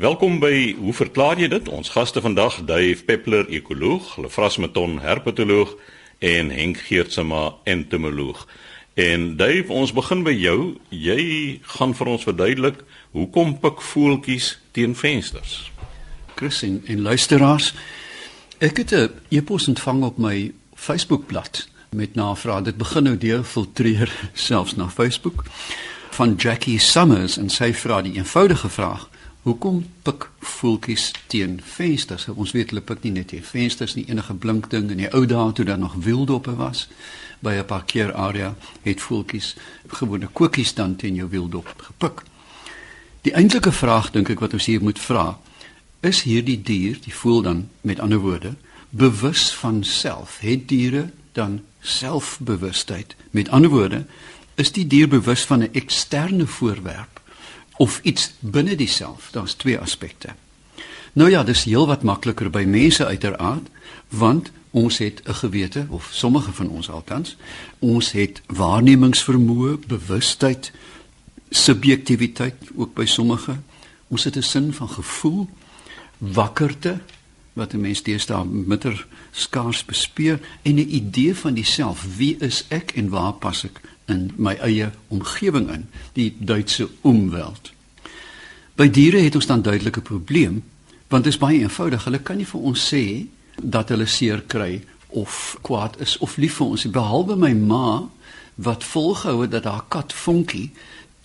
Welkom by Hoe verklaar jy dit? Ons gaste vandag, Dave Peppler, ekoloog, Lefras Meton, herpetoloog en Henk Geertsma, entomoloog. En Dave, ons begin by jou. Jy gaan vir ons verduidelik hoekom pik voeltjies teen vensters. Chris en, en luisteraars, ek het 'n e-pos ontvang op my Facebookblad met navraag. Dit begin nou deur filtreer selfs na Facebook van Jackie Summers en sy vra die eenvoudige vraag: Hoekom pik voeltjies teen vensters? Ons weet hulle pik nie net teen vensters nie, enige blink ding in die ou dae toe daar nog wieldoppe was by 'n parkeerarea het voeltjies gewone koekies dan teen jou wieldop gepik. Die eintlike vraag dink ek wat ons hier moet vra, is hierdie dier, die voel dan met ander woorde, bewus van self? Het diere dan selfbewustheid? Met ander woorde, is die dier bewus van 'n eksterne voorwerp of iets binne diself. Daar's twee aspekte. Nou ja, dis heel wat makliker by mense uiteraard, want ons het 'n gewete of sommige van ons althans, ons het waarnemingsvermoë, bewustheid, subjektiwiteit ook by sommige. Ons het 'n sin van gevoel, wakkerte wat 'n mens deesdae mitter skaars bespeer en 'n idee van diself. Wie is ek en waar pas ek in my eie omgewing in, die Duitse omweld. By diere het ons dan duidelike probleem, want dit is baie eenvoudig. Hulle kan nie vir ons sê dat hulle seer kry of kwaad is of lief vir ons, behalwe my ma wat volgehou het dat haar kat Fonkie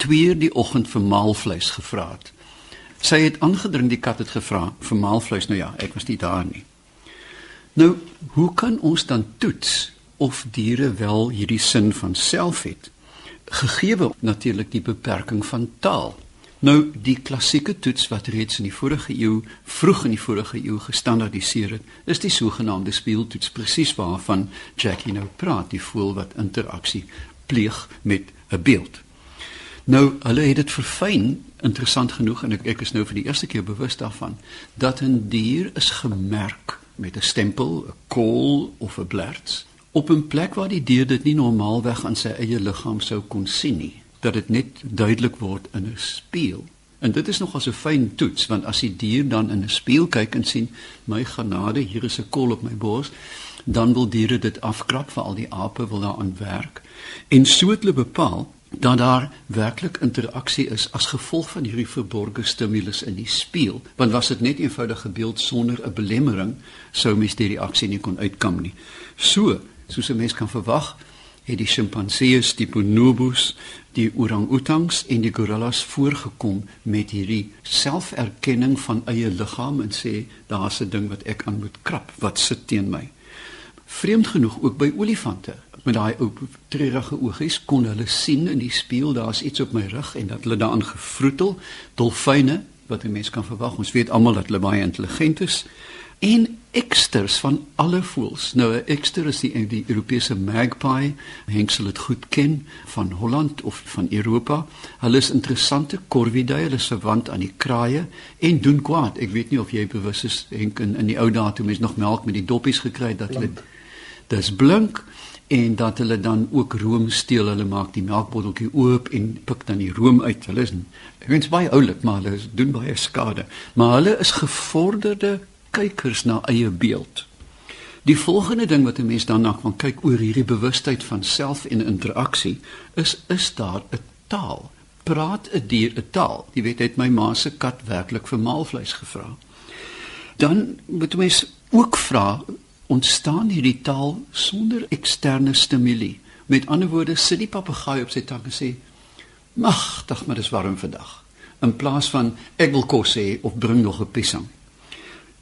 twee die oggend vir maalvleis gevra het. Sy het aangedring die kat het gevra vir maalvleis. Nou ja, ek was nie daar nie. Nou, hoe kan ons dan toets of diere wel hierdie sin van self het gegeewe natuurlik die beperking van taal. Nou die klassieke toets wat reeds in die vorige eeu vroeg in die vorige eeu gestandardiseer het is die sogenaamde speeltoets presies waarvan Jackie nou praat die voel wat interaksie pleeg met 'n beeld. Nou hulle het dit verfyn interessant genoeg en ek ek is nou vir die eerste keer bewus daarvan dat 'n dier is gemerk met 'n stempel 'n kol of 'n blerts op 'n plek waar die dier dit nie normaalweg aan sy eie liggaam sou kon sien nie dat dit net duidelik word in 'n spieël. En dit is nog as 'n fyn toets want as die dier dan in 'n spieël kyk en sien my genade hier is 'n kol op my bors dan wil diere dit afkrap vir al die ape wil daaraan werk. En so het hulle bepaal dat daar werklik interaksie is as gevolg van hierdie verborgde stimulus in die spieël. Want was dit net eenvoudige beeld sonder 'n belemmering sou mens die reaksie nie kon uitkom nie. So soos 'n mens kan verwag, het die sjimpansees, die bonobos, die orang-utangs en die gorillas voorgekom met hierdie selferkenning van eie liggaam en sê daar's 'n ding wat ek aan moet krap, wat sit teen my. Vreemd genoeg ook by olifante met daai ou treurige oogies kon hulle sien in die spieël daar's iets op my rug en dat hulle daaraan gevroetel. Dolfyne wat 'n mens kan verwag, ons weet almal dat hulle baie intelligent is en eksters van alle voëls. Nou 'n ekster is die die Europese magpie, Henk sal dit goed ken van Holland of van Europa. Hulle is interessante corvidae, hulle is verwant aan die kraaie en doen kwaad. Ek weet nie of jy bewus is Henk in, in die ou dae toe mens nog melk met die doppies gekry het dat hulle dis blink en dat hulle dan ook room steel. Hulle maak die melkbotteltjie oop en pik dan die room uit. Hulle is weet baie oulik, maar hulle doen baie skade. Maar hulle is gevorderde kykers na eie beeld. Die volgende ding wat 'n mens dan na kan kyk oor hierdie bewustheid van self en interaksie is is daar 'n taal. Praat 'n dier 'n taal? Jy weet het my ma se kat werklik vir maalvleis gevra. Dan moet mens ook vra ontstaan hierdie taal sonder eksterne stimule. Met ander woorde sit die papegaai op sy tak en sê: "Magtig, maar dis warm vandag." In plaas van ek wil kos hê of bring nog 'n piesang.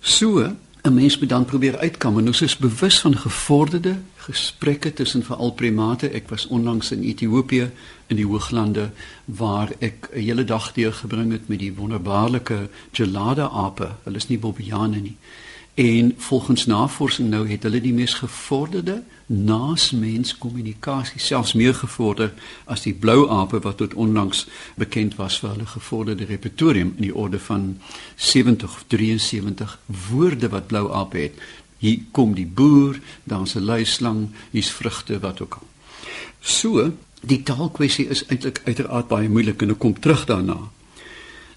So, 'n mens moet dan probeer uitkom en ons is bewus van gevorderde gesprekke tussen veral primate. Ek was onlangs in Ethiopië in die hooglande waar ek 'n hele dag deurgebring het met die wonderbaarlike gelade ape. Hulle is nie bobiane nie. En volgens navorsing nou het hulle die mees gevorderde naasmens kommunikasie selfs meer gevorder as die blou ape wat tot onlangs bekend was vir hulle gevorderde repertorium in die orde van 70 of 73 woorde wat blou ape het. Hier kom die boer, daar's 'n luislang, hier's vrugte wat ook al. So, die taalkwessie is eintlik uiteraard baie moeilik en ek kom terug daarna.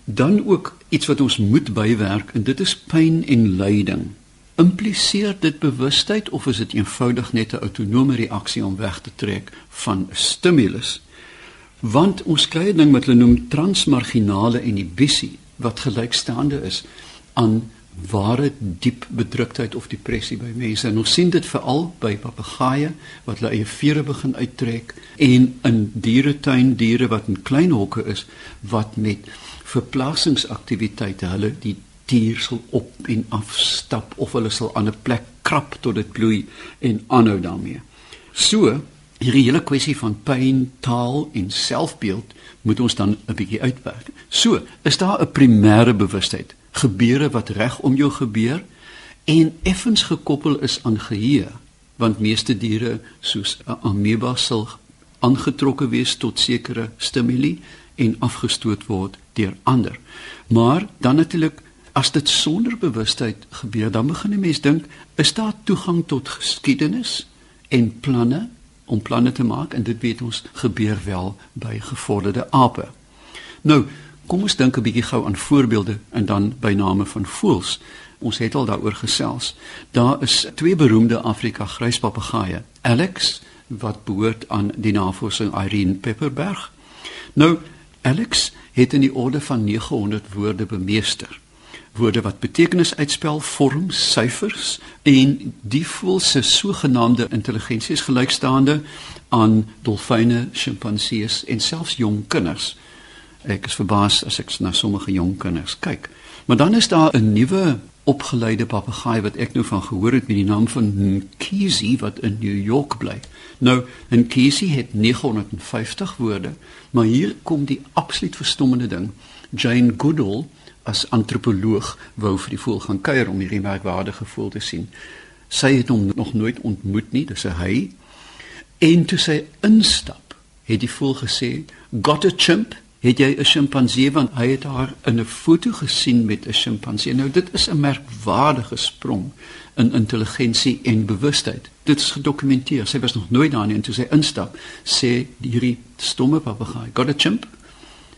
Dan ook iets wat ons moet bywerk en dit is pyn en lyding. Impliseer dit bewustheid of is dit eenvoudig net 'n autonome reaksie om weg te trek van stimulus? Want ons kry 'n ding wat hulle noem transmarginale inhibisie wat gelykstaande is aan ware diep bedruktheid of depressie by mense. En ons sien dit veral by papegaaie wat hulle eie vere begin uittrek en in dieretuin diere wat in klein hokke is wat met verplasingsaktiwiteite hulle die dier sal op en af stap of hulle sal aan 'n plek krap tot dit bloei en aanhou daarmee. So, hierdie hele kwessie van pyn, taal en selfbeeld moet ons dan 'n bietjie uitwerk. So, is daar 'n primêre bewustheid gebeure wat reg om jou gebeur en effens gekoppel is aan geheue want meeste diere soos 'n ameba sal aangetrokke wees tot sekere stimuli en afgestoot word deur ander. Maar dan natuurlik as dit sonder bewustheid gebeur, dan begin 'n mens dink, is daar toegang tot geskiedenis en planne om planne te maak en dit weet ons gebeur wel by gevorderde ape. Nou, Kom ons dink 'n bietjie gou aan voorbeelde en dan by name van voëls. Ons het al daaroor gesels. Daar is twee beroemde Afrika gryspapegaaie. Alex wat behoort aan die navorsing Irene Pepperberg. Nou Alex het in die orde van 900 woorde bemeester. Woorde wat betekenis uitspel, vorm, syfers en die voel se sogenaamde intelligensie is gelykstaande aan dolfyne, sjimpansees en selfs jong kinders. Ek is verbaas as ek na sommige jong kinders kyk. Maar dan is daar 'n nuwe opgeleide papegaai wat ek nou van gehoor het met die naam van Nkisi wat in New York bly. Nou, Nkisi het 950 woorde, maar hier kom die absoluut verstommende ding. Jane Goodall as antropoloog wou vir die voël gaan kuier om hierdie merkwaardige voël te sien. Sy het hom nog nooit ontmoet nie, dis 'n hy. En toe sy instap, het die voël gesê, "Got a chimp?" het jy 'n sjimpansee want hy het haar in 'n foto gesien met 'n sjimpansee. Nou dit is 'n merkwaardige sprong in intelligensie en bewustheid. Dit is gedokumenteer. Sy was nog nooit daar nie en toe sy instap, sê hierdie stomme papegaai, "Got a chimp?"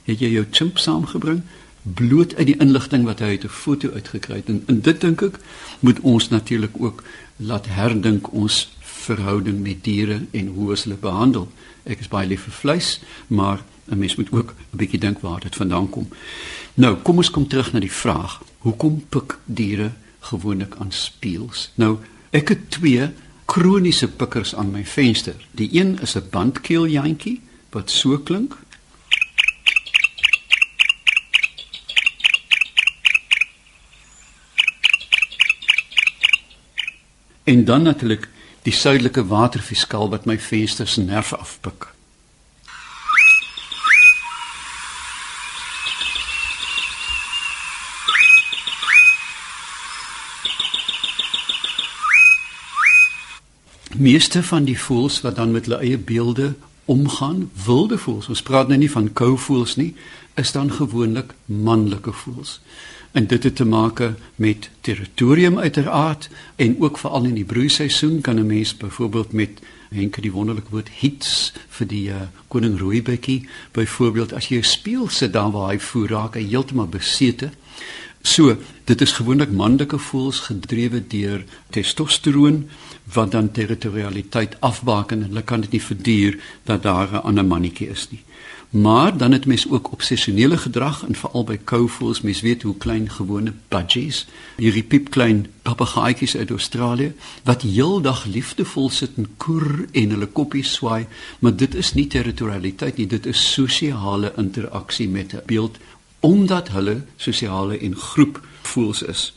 Het jy jou chimp saamgebring? Bloot uit die inligting wat hy uit 'n foto uitgekry het en, en dit dink ek moet ons natuurlik ook laat herdink ons verhouding met diere en hoe ons hulle behandel. Ek is baie lief vir vleis, maar 'n mens moet ook 'n bietjie dink waar dit vandaan kom. Nou, kom ons kom terug na die vraag. Hoekom pik diere gewoonlik aan spieëls? Nou, ek het twee kroniese pikkers aan my venster. Die een is 'n bandkeeljantjie wat so klink. En dan natuurlik die suidelike waterfiskaal wat my vensters nerve afpik. meeste van die voëls wat dan met hulle eie beelde omgaan, wilde voëls, ons praat nou nie van kouvoëls nie, is dan gewoonlik manlike voëls. En dit het te maak met territorium uiteraard en ook veral in die broeiseisoen kan 'n mens byvoorbeeld met Henke die wonderlike woord hits vir die uh, koning rooibekkie byvoorbeeld as jy speel sit daar waar hy voer raak hy heeltemal besete So, dit is gewoonlik manlike voels gedrewe deur testosteroon wat dan territorialiteit afbaken en hulle kan dit nie verduur dat daar 'n ander mannetjie is nie. Maar dan het mens ook obsessionele gedrag en veral by kouvoels, mens weet hoe klein gewone budgies, hierdie piepklein papegaaitjies uit Australië wat heeldag liefdevol sit en koer en hulle koppies swaai, maar dit is nie territorialiteit nie, dit is sosiale interaksie met 'n beeld omdat hulle sosiale en groep voels is.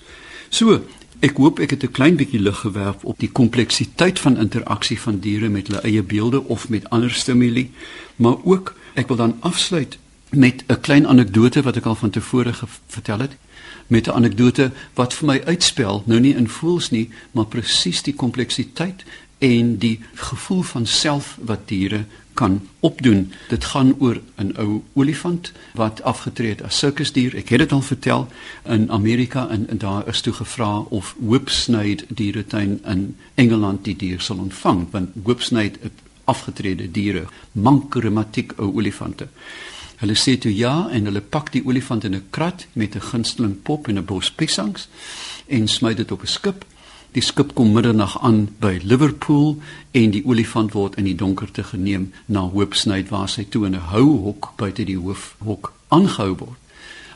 So, ek hoop ek het 'n klein bietjie lig gewerp op die kompleksiteit van interaksie van diere met hulle eie beelde of met ander stimuli, maar ook ek wil dan afsluit met 'n klein anekdote wat ek al van tevore vertel het met 'n anekdote wat vir my uitspel, nou nie in voels nie, maar presies die kompleksiteit en die gevoel van self wat diere kan opdoen. Dit gaan oor 'n ou olifant wat afgetree het as sirkusdier. Ek het dit al vertel in Amerika en, en daar is toe gevra of Whipsnade dieretuin in Engeland die dier sal ontvang want Whipsnade het afgetrede diere, mankrematiek ou olifante. Hulle sê toe ja en hulle pak die olifant in 'n krat met 'n gunsteling pop en 'n bos piesangs en smy dit op 'n skip. Die skip kom middernag aan by Liverpool en die olifant word in die donkerte geneem na Hoopsnyd waar sy toe in 'n houhok buite die hoofhok aangehou word.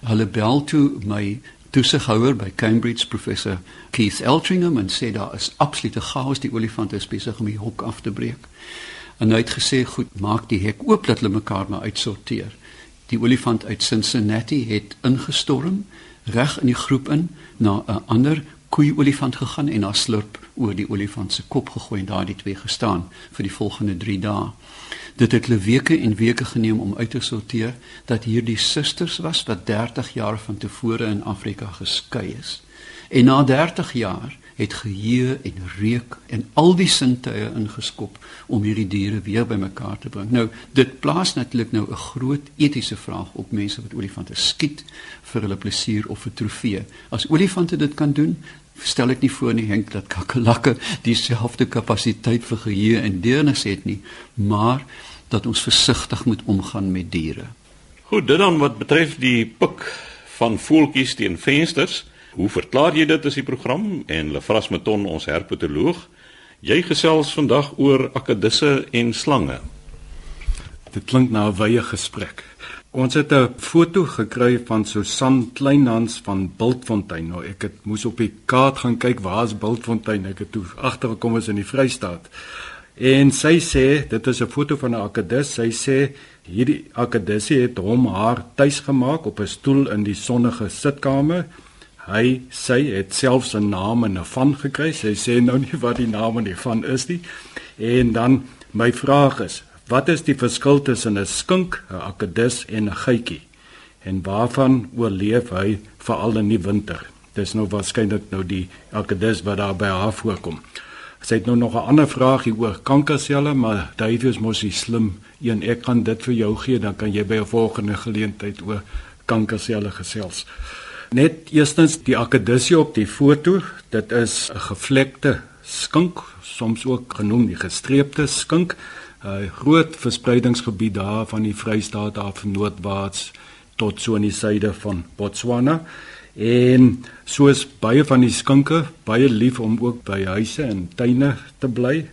Hulle bel toe my toesighouer by Cambridge professor Keith Eltringham en sê daar is absolute chaos die olifant is besig om die hok af te breek. En hy het gesê goed, maak die hek oop dat hulle mekaar maar uitsorteer. Die olifant uit Cincinnati het ingestorm reg in die groep in na 'n ander koei olifant gegaan en haar slurp oor die olifant se kop gegooi en daardie twee gestaan vir die volgende 3 dae. Dit het hulle weke en weke geneem om uit te sorteer dat hierdie susters was wat 30 jaar van tevore in Afrika geskei is. En na 30 jaar het geheue en reuk en al die sintuie ingeskop om hierdie diere weer bymekaar te bring. Nou, dit plaas natuurlik nou 'n groot etiese vraag op mense wat olifante skiet vir hulle plesier of vir trofee. As olifante dit kan doen, stel ek nie voor nie Henk dat kakelakke dieselfde kapasiteit vir geheue en deernis het nie, maar dat ons versigtig moet omgaan met diere. Goed, dit dan wat betref die pik van voeltjies teen vensters. Hoe verklaar jy dit as die program en Lefras Meton ons herpetoloog? Jy gesels vandag oor akedisse en slange. Dit klink na 'n wye gesprek. Ons het 'n foto gekry van Susan Kleinhans van Bultfontein. Nou ek het moes op die kaart gaan kyk waar is Bultfontein. Ek het toe agtergekom is in die Vrystaat. En sy sê dit is 'n foto van 'n akedus. Sy sê hierdie akedussie het hom haar tuis gemaak op 'n stoel in die sonnige sitkamer. Hy sê het selfs 'n naam en 'n van gekry. Sy sê nou nie wat die naam en die van is nie. En dan my vraag is, Wat is die verskil tussen 'n skink, 'n akedus en 'n geitjie? En waarvan oorleef hy veral in die winter? Dis nou waarskynlik nou die akedus wat daar by haar voorkom. Sy het nou nog 'n ander vraag hier oor kankerselle, maar Davey is mos slim. Een ek kan dit vir jou gee, dan kan jy by 'n volgende geleentheid oor kankerselle gesels. Net eerstens die akedusie op die foto, dit is 'n gevlekte skink, soms ook genoem die gestreepte skink. 'n groot verspreidingsgebied daar van die Vrystaat af noordwaarts tot so in die suide van Botswana. En soos baie van die skinke, baie lief om ook by huise en tuine te bly.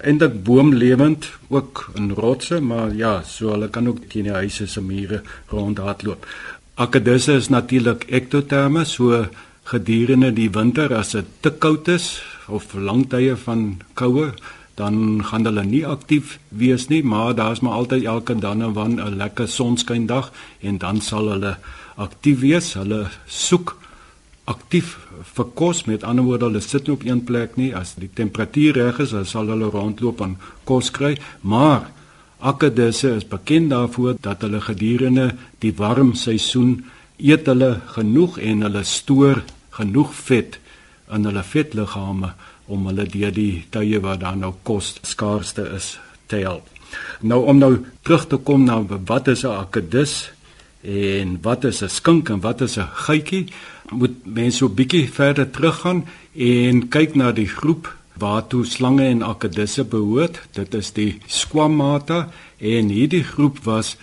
Eindelik boomlewend ook in rotse, maar ja, so hulle kan ook teen die huise se mure rondhardloop. Akedisse is natuurlik ektoterme, so gedurende die winter as dit te koud is of lang tye van koue dan gaan hulle nie aktief wees nie, maar daar's maar altyd elke dan en wan 'n lekker sonskyndag en dan sal hulle aktief wees. Hulle soek aktief vir kos. Met ander woorde, hulle sit nie op een plek nie. As die temperatuur reg is, sal hulle rondloop en kos kry, maar akedisse is bekend daarvoor dat hulle gedurende die warm seisoen eet hulle genoeg en hulle stoor genoeg vet in hulle vetliggame om hulle deur die tye waar daar nou kos skaarste is te help. Nou om nou terug te kom na wat is 'n akedus en wat is 'n skink en wat is 'n geitjie, moet mense so 'n bietjie verder teruggaan en kyk na die groep waartoe slange en akedisse behoort. Dit is die Squamata en hierdie groep was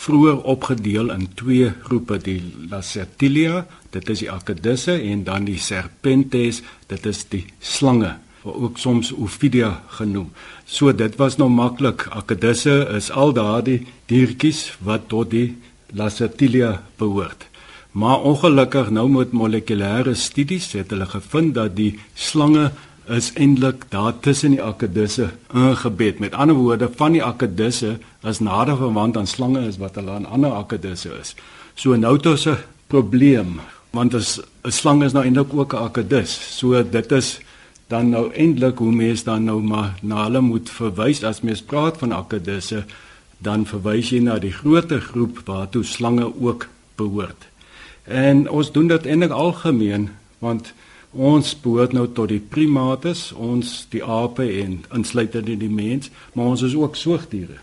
vroeër opgedeel in twee groepe, die Lacertilia dit is die akedisse en dan die serpentes, dit is die slange wat ook soms ophidia genoem. So dit was nou maklik. Akedisse is al daardie diertjies wat tot die Lacertilia behoort. Maar ongelukkig nou met molekulêre studies het hulle gevind dat die slange is eintlik daar tussen die akedisse ingebed. Met ander woorde, van die akedisse is nader verwant aan slange as wat hulle aan ander akedisse is. So nou het ons 'n probleem want 'n slang is nou eintlik ook 'n akedus. So dit is dan nou eintlik hoe mense dan nou maar na hulle moet verwys as mens praat van akedusse, dan verwys jy na die groter groep waartoe slange ook behoort. En ons doen dit eintlik algemeen want ons behoort nou tot die primates, ons die ape en insluitende die mens, maar ons is ook soogdiere.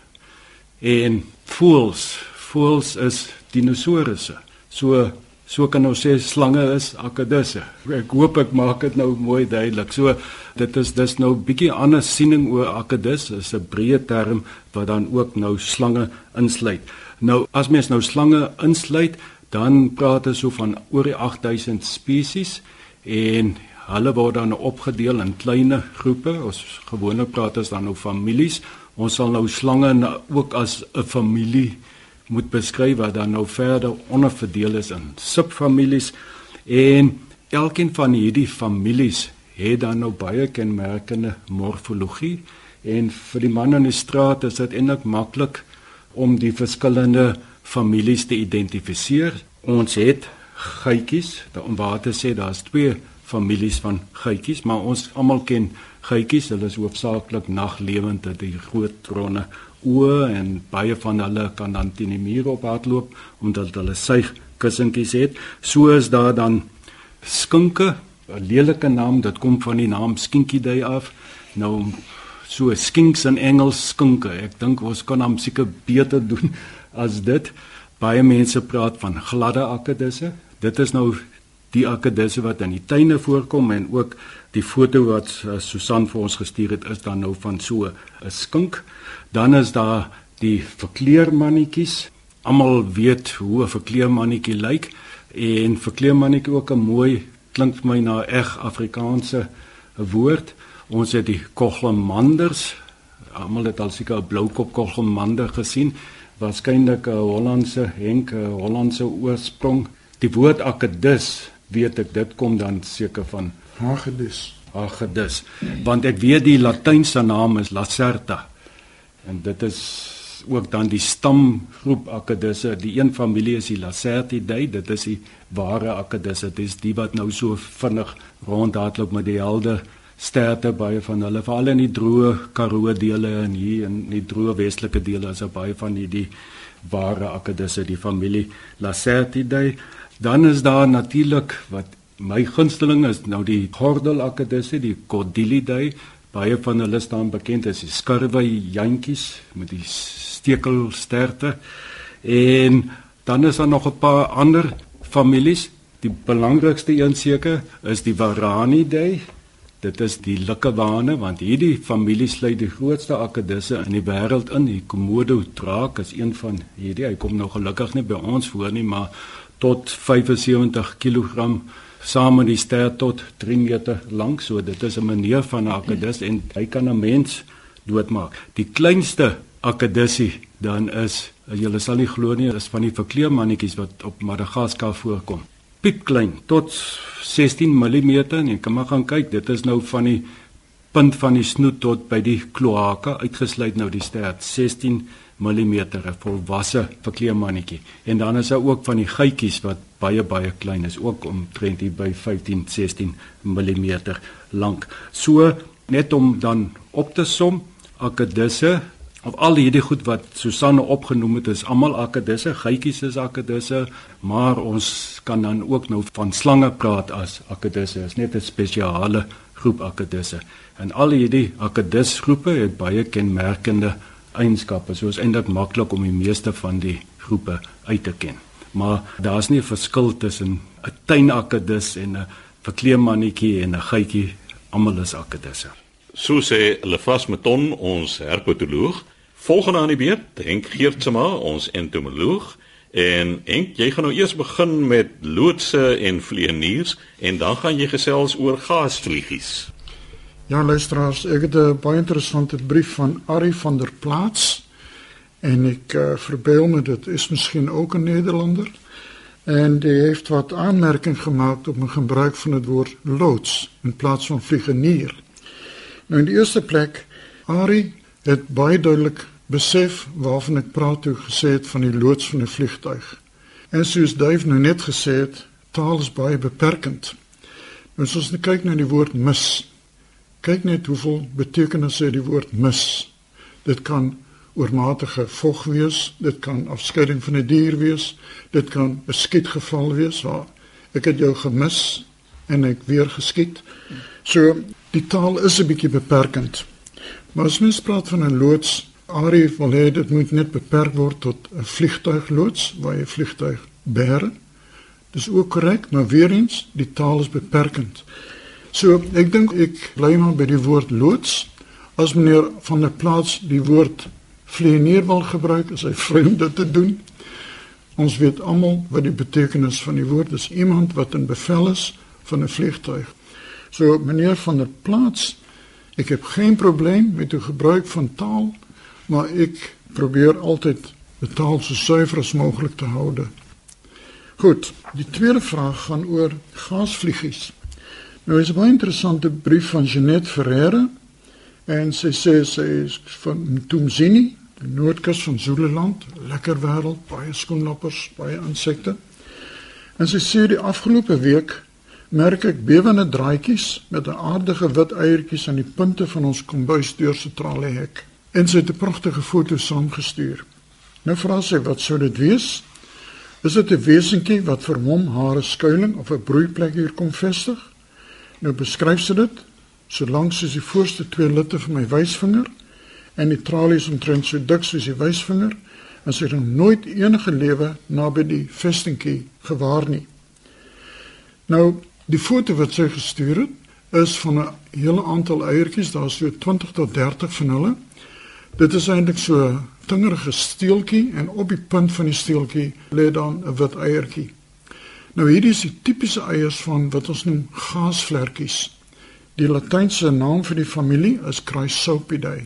En voëls, voëls is dinosourusse. So So kan ons sê slange is akedisse. Ek hoop ek maak dit nou mooi duidelik. So dit is dis nou bietjie ander siening oor akedis is 'n breë term wat dan ook nou slange insluit. Nou as mens nou slange insluit, dan praat ons so van oor die 8000 spesies en hulle word dan opgedeel in kleiner groepe. Ons gewoonlik praat ons dan nou families. Ons sal nou slange ook as 'n familie moet beskryf wat dan nou verder onderverdeel is in subfamilies en elkeen van hierdie families het dan nou baie kenmerkende morfologie en vir die man in die straat is dit eintlik maklik om die verskillende families te identifiseer. Ons het geitjies, om waar te sê daar's twee families van geitjies, maar ons almal ken geitjies, hulle is hoofsaaklik naglewende, die groot ronde oë en baie van hulle kan dan teen die muur op hardloop omdat hulle suig kussentjies het. So is daar dan skinke, 'n lelike naam, dit kom van die naam Skinkiday af. Nou so skinks in Engels skinke. Ek dink ons kan hom seker beter doen as dit. Baie mense praat van gladde akkedisse. Dit is nou die akkedisse wat in die tuine voorkom en ook die foto wat uh, Susan vir ons gestuur het is dan nou van so 'n skink. Dan is daar die verkleermannetjies. Almal weet hoe 'n verkleermannetjie lyk en verkleermannetjie ook 'n mooi klink vir my na eg Afrikaanse woord. Ons het die koglemanders. Almal het al seker 'n bloukop koglemander gesien. Waarskynlik 'n Hollandse henk, 'n Hollandse oorsprong. Die woord akedus, weet ek, dit kom dan seker van Hagedus. Hagedus. Want ek weet die latynse naam is Lacerta. En dit is ook dan die stamgroep Akedisse. Die een familie is die Lacertidae. Dit is die ware Akedisse. Dit is die wat nou so vinnig rondhardloop met die helde sterte baie van hulle veral in die droë Karoo dele en hier in die droë westelike dele is daar baie van hierdie ware Akedisse, die familie Lacertidae. Dan is daar natuurlik wat my gunsteling is nou die gordelakkedisse, die Cordyllidae. Baie van hulle staan bekend as die skurwe jantjies met die stekelsterte. En dan is daar nog 'n paar ander families. Die belangrikste een seker is die Varanidae. Dit is die likkewane want hierdie familie sluit die grootste akkedisse in die wêreld in. Die Komodo draak is een van hierdie. Hy kom nou gelukkig nie by ons voor nie, maar tot 75 kg saam met die ster tot 3 meter lank. So dit is 'n manier van 'n akedus en hy kan 'n mens doodmaak. Die kleinste akedussie dan is julle sal nie glo nie, is van die verkleermannetjies wat op Madagaskar voorkom. Piep klein tot 16 mm en jy kan maar gaan kyk, dit is nou van die punt van die snoet tot by die kloaka uitgesluit nou die stert 16 mm 'n volwasse verkleermannetjie. En dan is daar ook van die geitjies wat baie baie klein is, ook omtrent hier by 15 16 mm lank. So net om dan op te som, akedisse of al hierdie goed wat Susanne opgenoem het is almal akedisse, geitjies is akedisse, maar ons kan dan ook nou van slange praat as akedisse. Is net 'n spesiale groep akedisse. En al hierdie akedisgroepe het baie kenmerkende eienskappe. So is eintlik maklik om die meeste van die groepe uit te ken. Maar daar's nie 'n verskil tussen 'n tuinakedus en 'n verkleemannetjie en 'n geitjie. Almal is akedisse. So sê Lefras Meton, ons herpetoloog. Volgende aan die beurt, Henk Geertsma, ons entomoloog. En Henk, jy gaan nou eers begin met loodse en vlieëniers en dan gaan jy gesels oor gaasvliegies. Ja, luisteraars, ek het 'n baie interessante brief van Ari van der Plaats en ek uh, verbeel me dit is miskien ook 'n Nederlander en hy het wat aanmerking gemaak op 'n gebruik van het woord loods in plaas van vliegenier. Nou in die eerste plek, Ari het baie duidelik besef waarvan ek praat gesê het van die loods van 'n vliegtuig. En soos Dave nou net het, taal is baie beperkend. Nou as ons kyk na die woord mis, Kyk net hoeveel betekenisse die woord mis. Dit kan oormatige vog wees, dit kan afskeiding van 'n die dier wees, dit kan 'n skietgeval wees waar ek het jou gemis en ek weer geskiet. So die taal is 'n bietjie beperkend. Maar as mens praat van 'n loods, Ari wil hê dit moet net beperk word tot 'n vliegtuigloods waar jy vliegtuig bære. Dis ook korrek, maar weer eens, die taal is beperkend. So ek dink ek bly maar by die woord loods. As meneer van der Plaas die woord vlieëneer wil gebruik, is hy vry om dit te doen. Ons weet almal wat die betekenis van die woord is. Iemand wat in bevel is van 'n vliegtuig. So meneer van der Plaas, ek heb geen probleem met die gebruik van taal, maar ek probeer altyd die taal so suiwer as moontlik te hou. Goed, die tweede vraag gaan oor gasvliegies. Nou is 'n baie interessante brief van Jeanette Ferreira en sy sê sy is van Tumzini die noordkus van Zululand, lekker wêreld, baie skoenlappers, baie insekte. En sy sê die afgelope week merk ek bewende draadjies met 'n aardige wit eiertjies aan die punte van ons kombuisdeur se traliehek. En sy het 'n pragtige foto saamgestuur. Nou vra sy wat sou dit wees? Is dit 'n wesentjie wat vir hom haar skuilings of 'n broeiplek hier kom vestig? Nou beskryf sy dit solank soos die voorste twee litte van my wysvinger en die tralies omtrent so dik soos die wysvinger en sy het nog nooit enige lewe naby die vestingkie gewaar nie. Nou, die foto wat sy gestuur het is van 'n hele aantal eiertjies, daar's so 20 tot 30 van hulle. Dit is eintlik so 'n tingerige steeltjie en op die punt van die steeltjie lê dan 'n wit eiertjie. Nou hierdie is die tipiese eiers van wat ons noem gaasvlekkies. Die latynse naam vir die familie is Chrysopidae.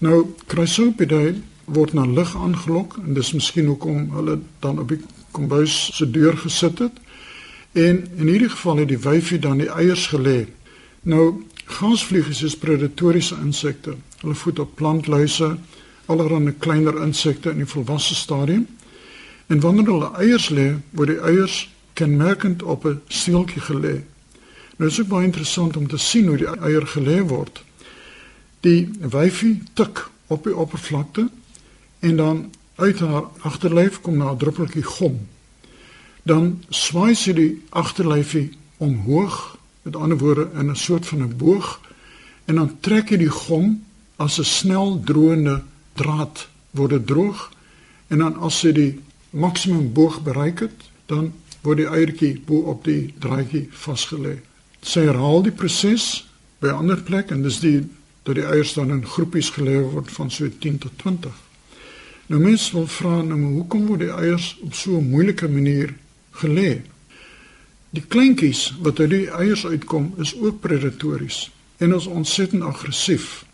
Nou Chrysopidae word na lig aangelok en dis miskien hoekom hulle dan op die kombuis se deur gesit het. En in hierdie geval het die wyfie dan die eiers gelê. Nou gaasvliegers is predatoriese insekte. Hulle voed op plantluise, allerlei kleiner insekte in die volwasse stadium. En wanneer hulle eiers lê, word die eiers kenmerkend op 'n steeltjie gelê. Nou is dit baie interessant om te sien hoe die eier gelê word. Die wyfie tik op die oppervlakte en dan uit haar agterlyf kom na 'n druppeltjie gom. Dan swaai sy die agterlyfie omhoog, met ander woorde in 'n soort van 'n boog en dan trek hy die gom as 'n snel droënde draad word dit droog en dan as sy die maksimum boog bereik het, dan word die eiertjie bo op die draadjie vasgelê. Sy herhaal die proses by ander plek en dis die dat die eiers dan in groepies gelê word van so 10 tot 20. Nou mense wil vra nou hoekom word die eiers op so 'n moeilike manier gelê? Die kleintjies wat uit die eiers uitkom is ook predatories en is ontsettend aggressief.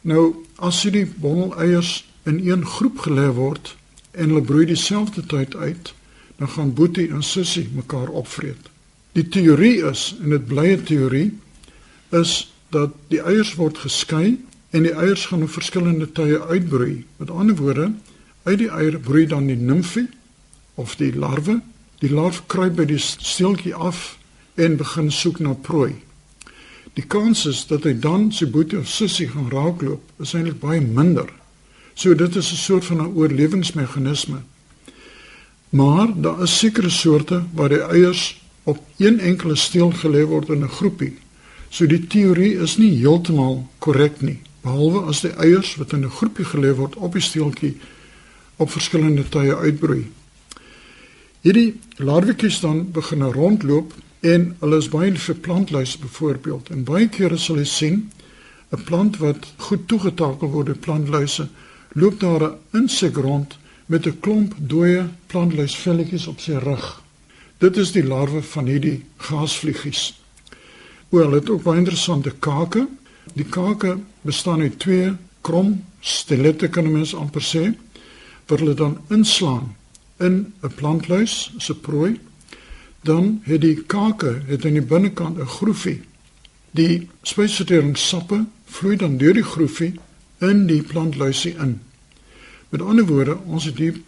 Nou as jy die bondel eiers in een groep gelê word en hulle broei dieselfde tyd uit, dan gaan boetie en sussie mekaar opvreet. Die teorie is en dit bly 'n teorie is dat die eiers word geskei en die eiers gaan op verskillende tye uitbroei. Met ander woorde, uit die eier broei dan die nimfie of die larwe. Die larwe kruip by die steeltjie af en begin soek na prooi. Die kans is dat hy dan sy boetie of sussie gaan raakloop, is eintlik baie minder. So dit is 'n soort van 'n oorlewingsmeganisme. Maar daar is sekere soorte waar die eiers op een enkele steel gelê word in 'n groepie So die teorie is nie heeltemal korrek nie, behalwe as die eiers wat in 'n groepie gelê word op die steeltjie op verskillende tye uitbroei. Hierdie larwetjies dan begin rondloop en hulle is baie vir plantluise byvoorbeeld en baie kere sal jy sien 'n plant wat goed toegetakel word deur plantluise loop daar 'n insek rond met 'n klomp dooie plantluisvelletjies op sy rug. Dit is die larwe van hierdie gaasvliegies. Wel, dit ook baie interessante kake. Die kake bestaan uit twee krom stilette kan mens amper sê wat hulle dan inslaan in 'n plantluis se prooi. Dan het die kake het aan die binnekant 'n groefie. Die spysverteringssappe vloei dan deur die groefie in die plantluisie in. Met ander woorde, ons het hier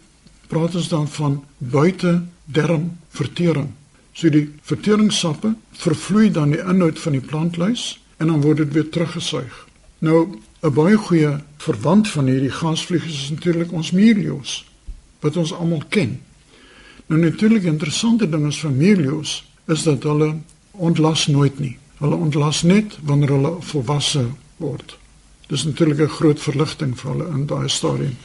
praat ons dan van buite darm vertering. So die verteringssappe vervloei dan die inhoud van die plantluis en dan word dit weer teruggesuig. Nou 'n baie goeie verwant van hierdie gasvliegers is natuurlik ons melios wat ons almal ken. Nou natuurlik interessante ding is van melios is dat hulle ontlas nooit nie. Hulle ontlas net wanneer hulle volwasse word. Dis natuurlik 'n groot verligting vir hulle in daai stadium.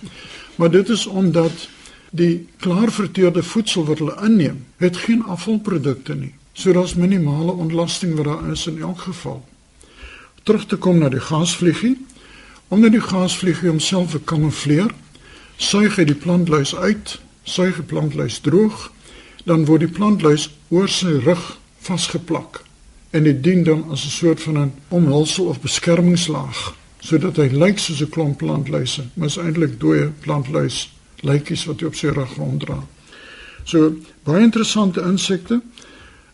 Maar dit is omdat Die klaarverteerde voedsel wat hulle inneem, het geen afvalprodukte nie. So daar's minimale ontlasting wat daar is in elk geval. Terug te kom na die gasvliegie. Omdat die gasvliegie homself kamoufleer, suig hy die plantluis uit, suig die plantluis droog, dan word die plantluis oor sy rug vasgeplak en dit dien dan as 'n soort van 'n omhulsel of beskermingslaag sodat hy lyk soos 'n klomp plantluise, maar is eintlik dooie plantluis lykies wat hy op sy rug ronddra. So baie interessante insekte,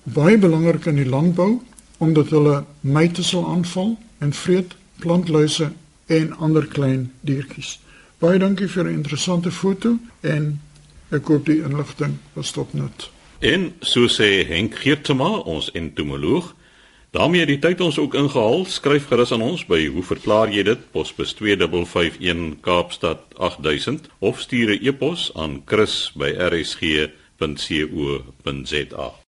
baie belangrik in die landbou omdat hulle myte sal aanval en vreet plantluise en ander klein diertjies. Baie dankie vir 'n interessante foto en ek hoop die inligting was tot nut. En so sê Henk Geertema, ons entomoloog, daarmee het die tyd ons ook ingehaal. Skryf gerus aan ons by hoe verklaar jy dit? Posbus 2551 Kaapstad 8000 of stuur 'n e-pos aan chris@rsg.co.za.